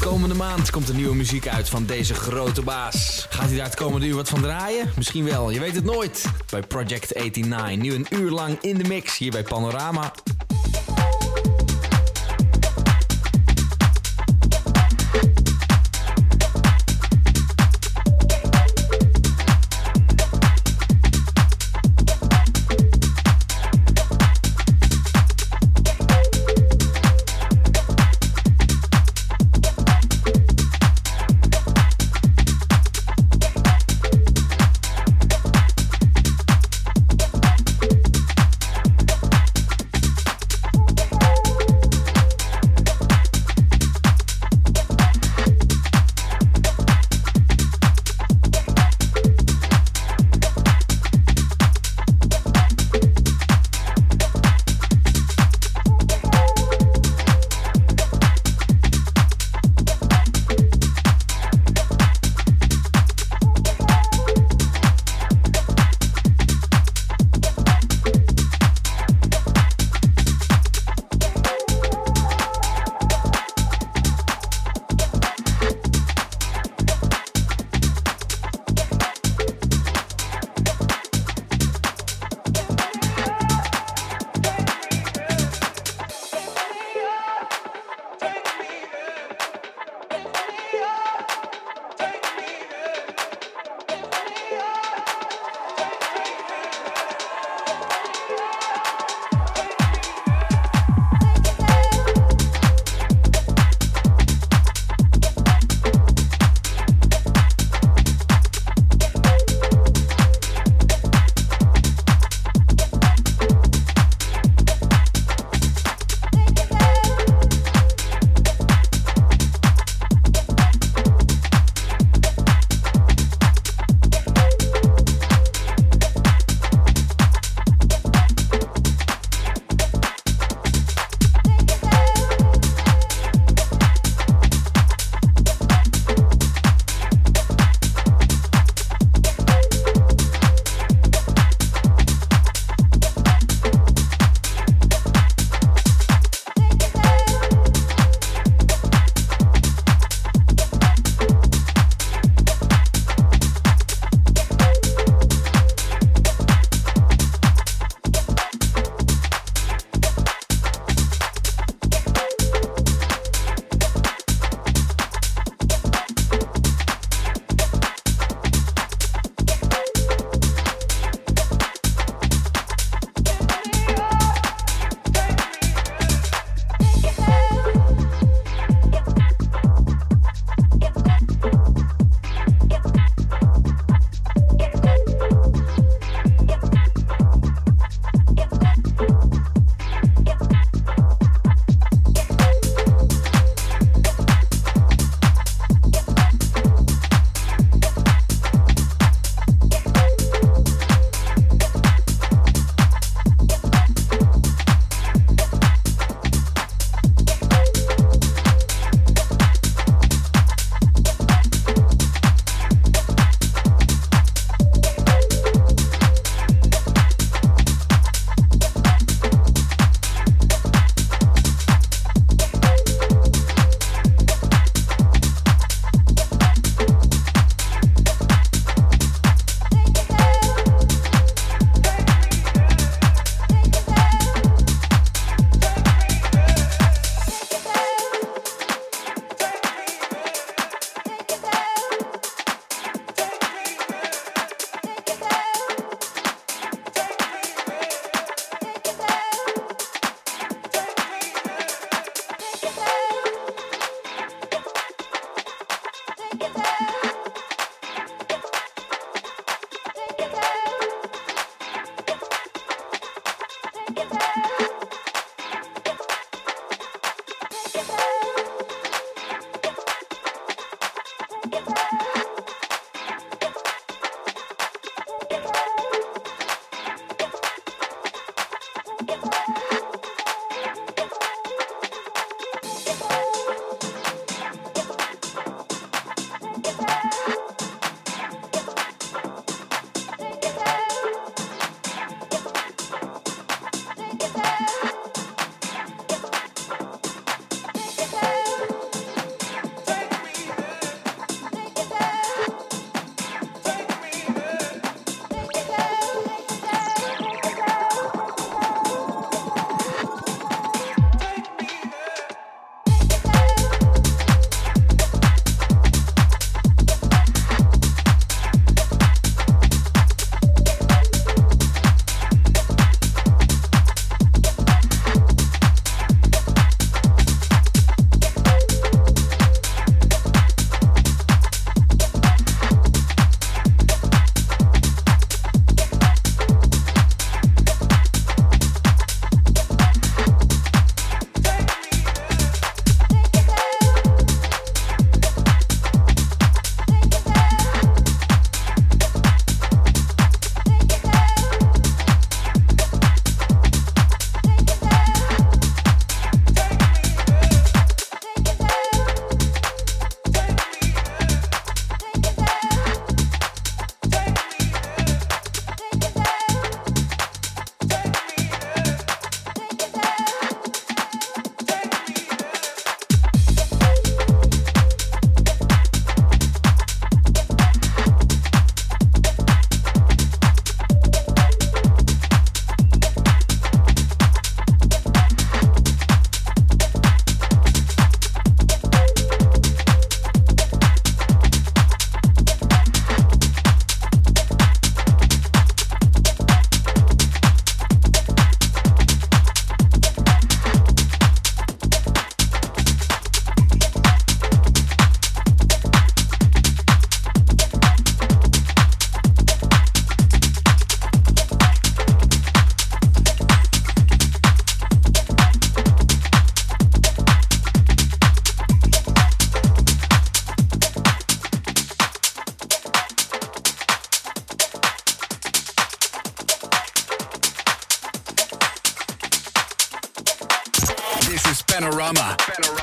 Komende maand komt er nieuwe muziek uit van deze grote baas. Gaat hij daar het komende uur wat van draaien? Misschien wel, je weet het nooit. Bij Project 89, nu een uur lang in de mix hier bij Panorama. Panorama. Panorama.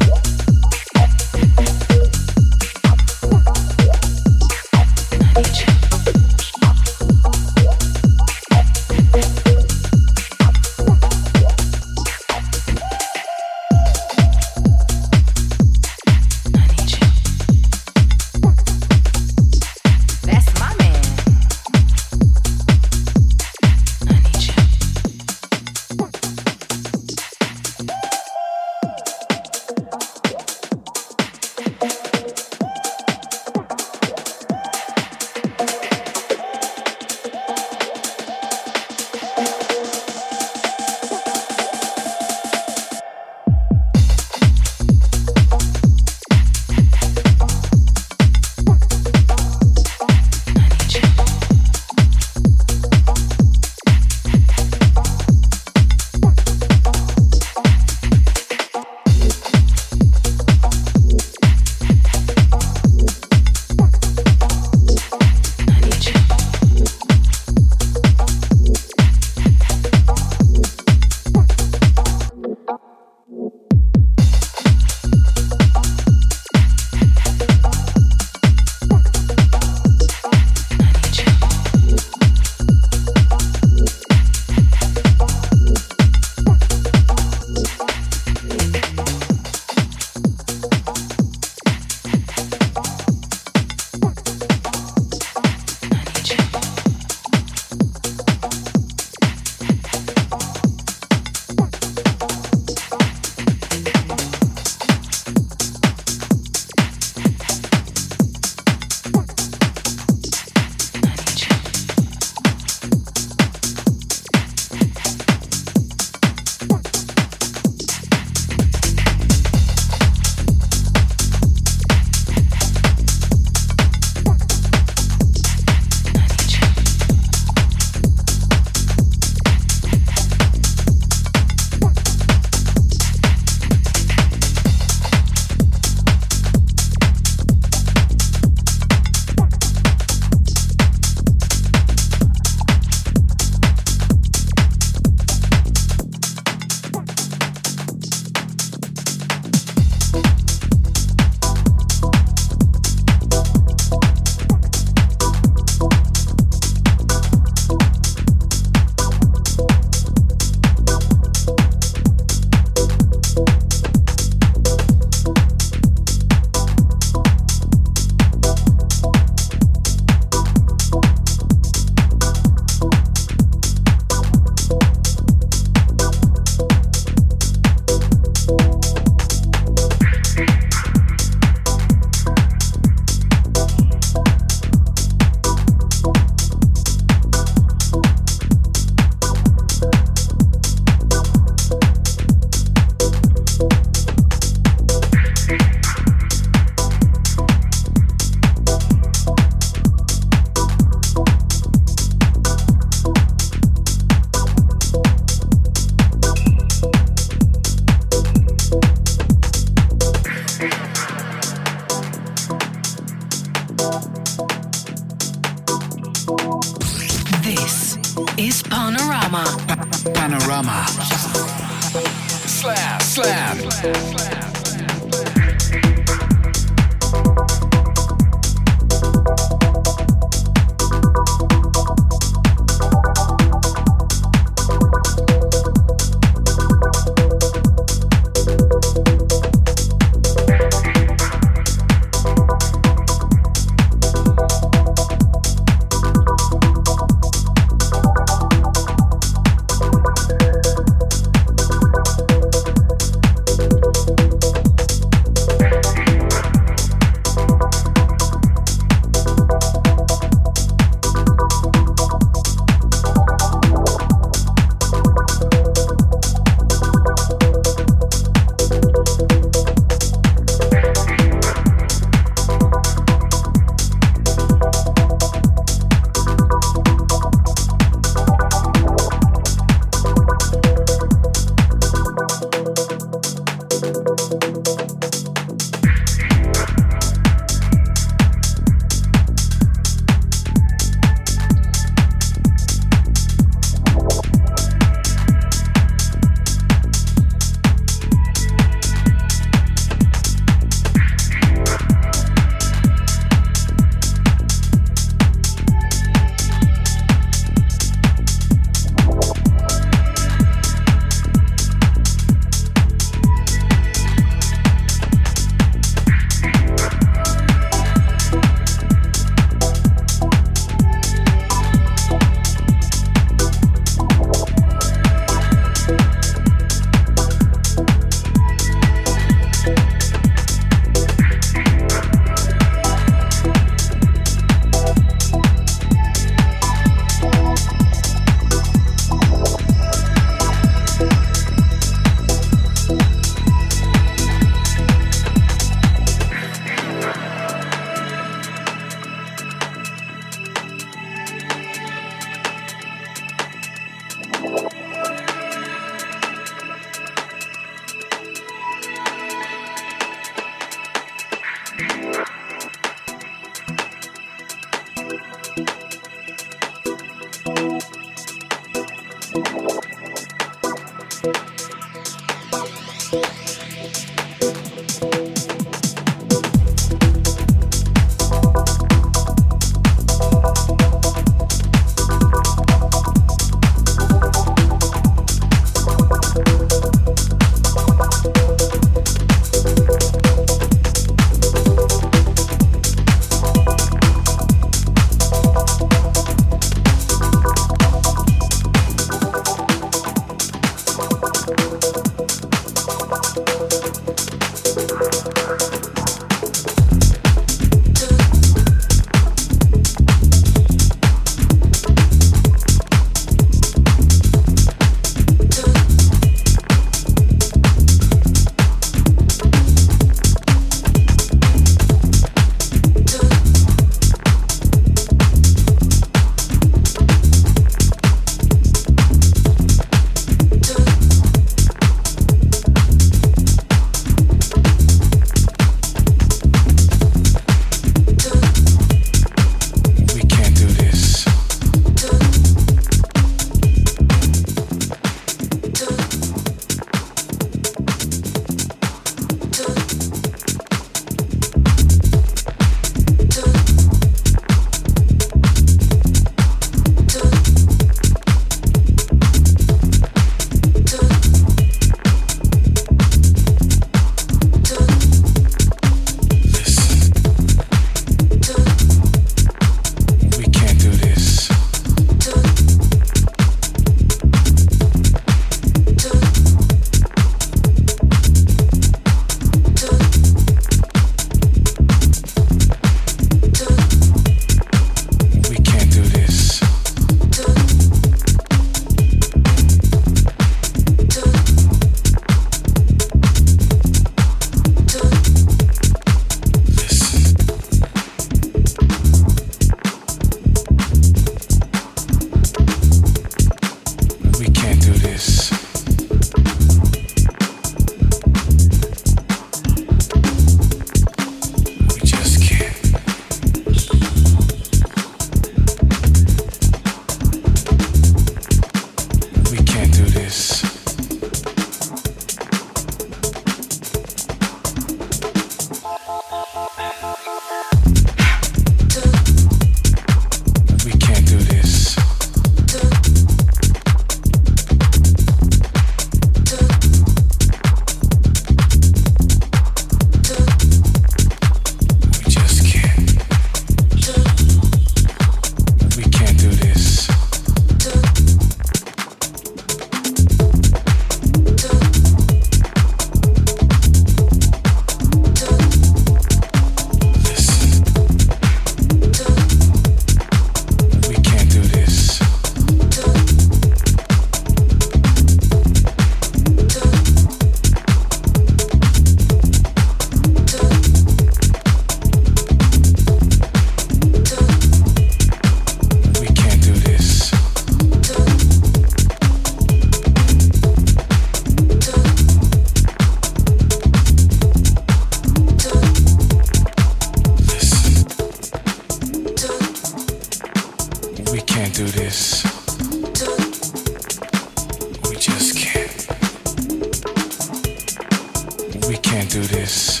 Can't do this.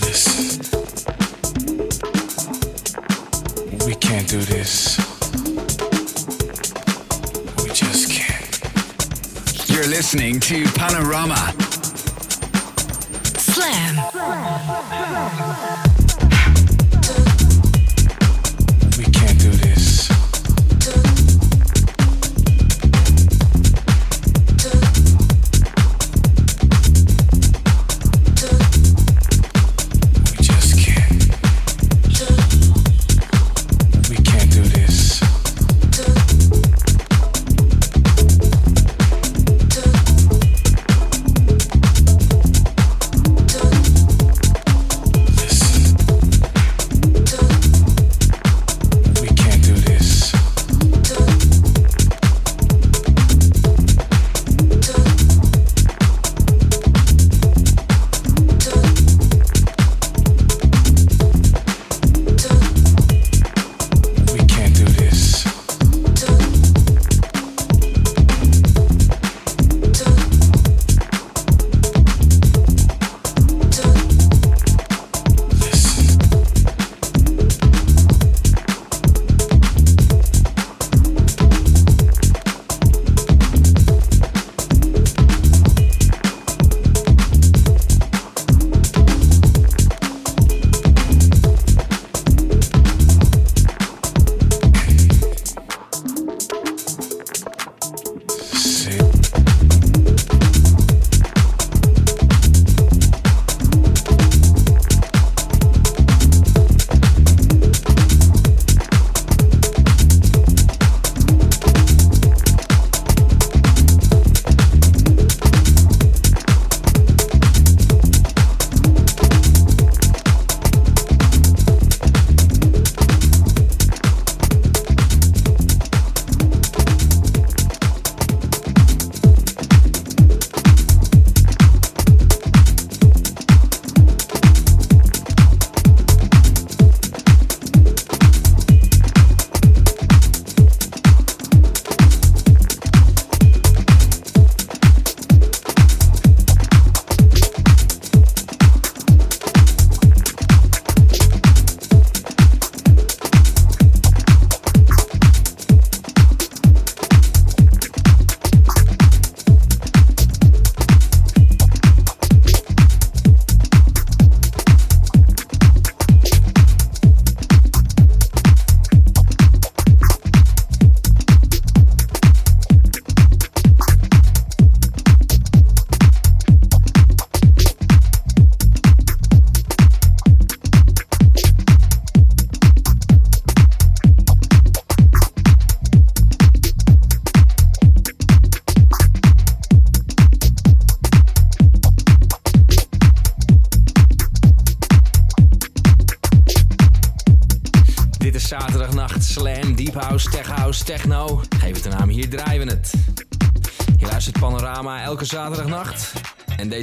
Listen. We can't do this. We just can't. You're listening to Panorama. Slam. We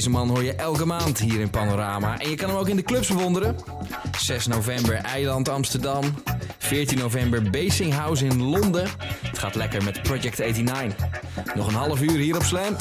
deze man hoor je elke maand hier in Panorama. En je kan hem ook in de clubs bewonderen. 6 november Eiland Amsterdam. 14 november Basing House in Londen. Het gaat lekker met Project 89. Nog een half uur hier op Slam.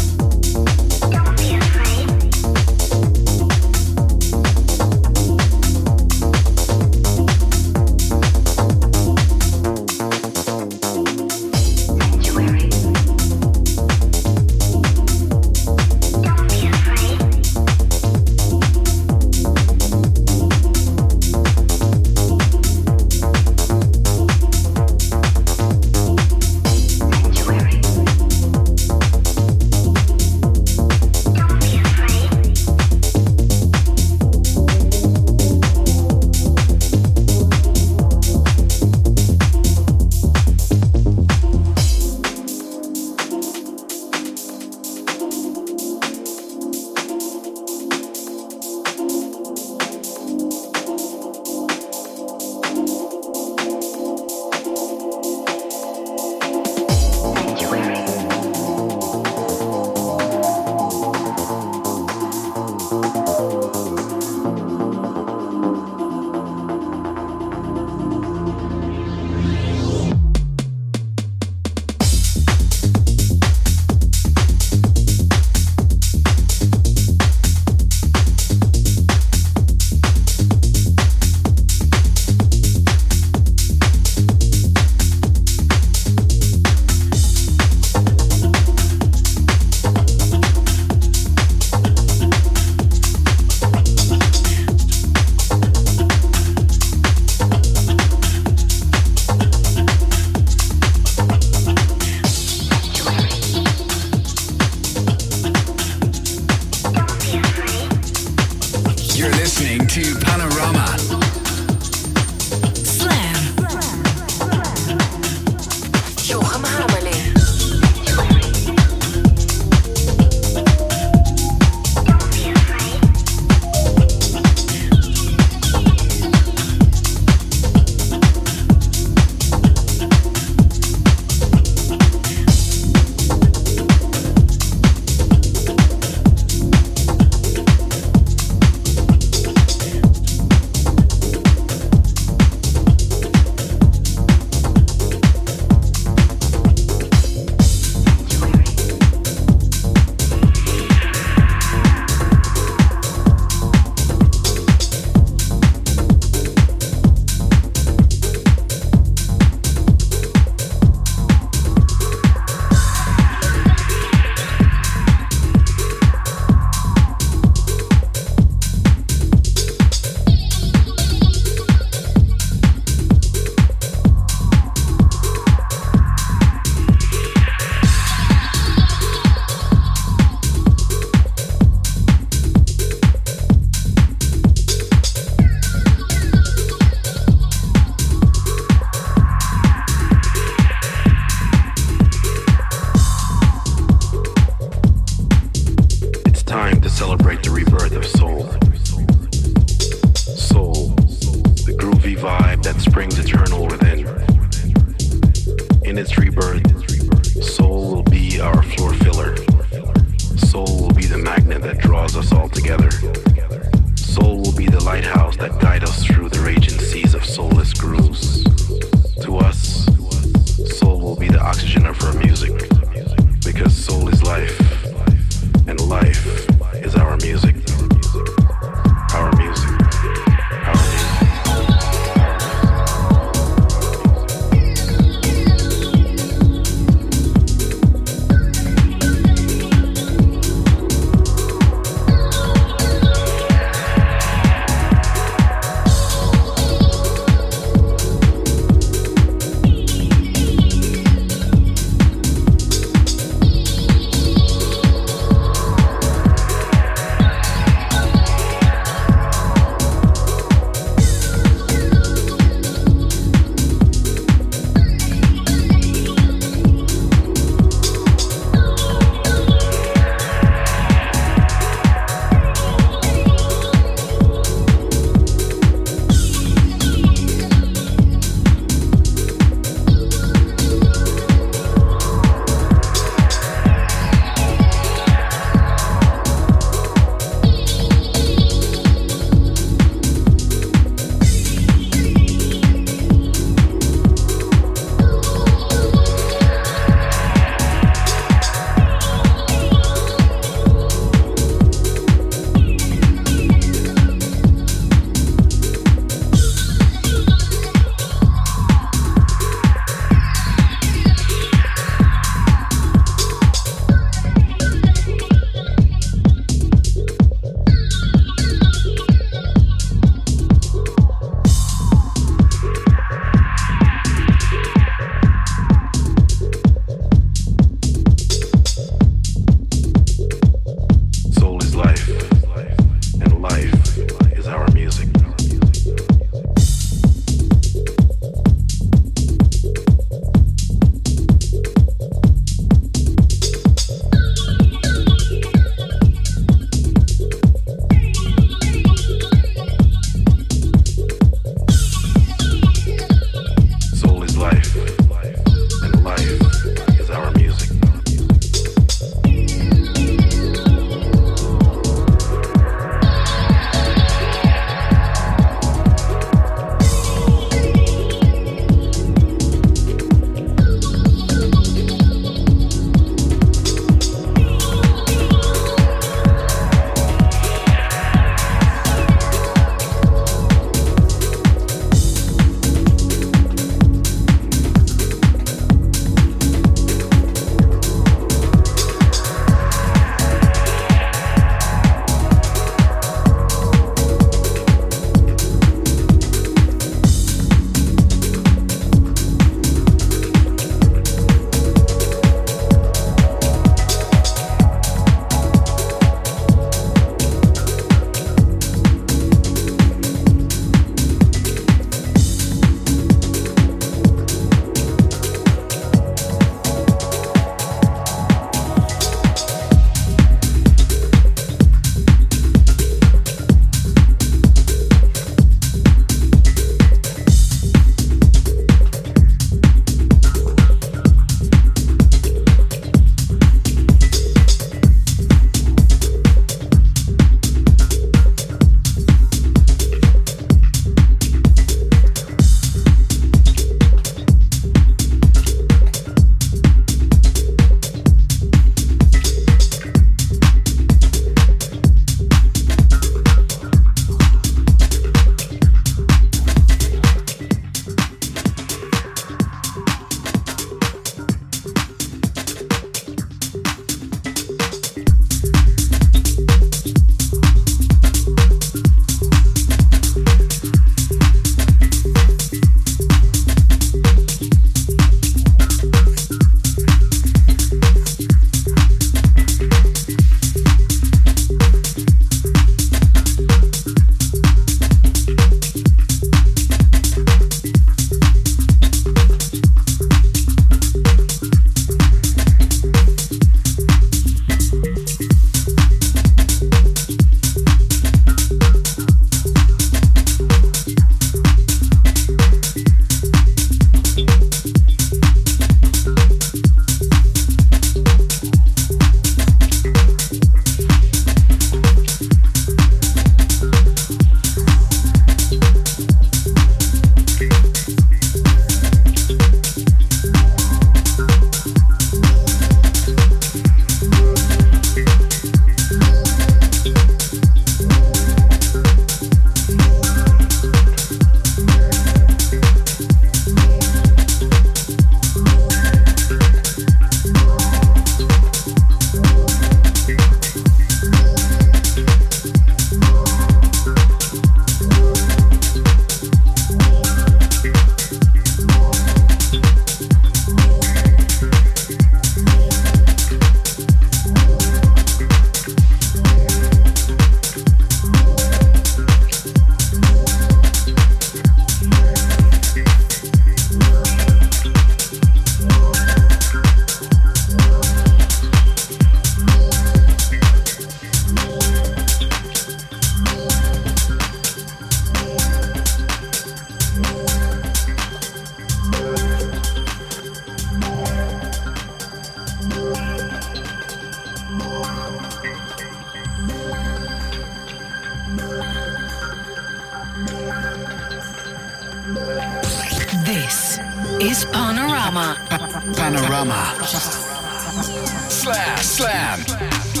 Panorama. Slam, slam.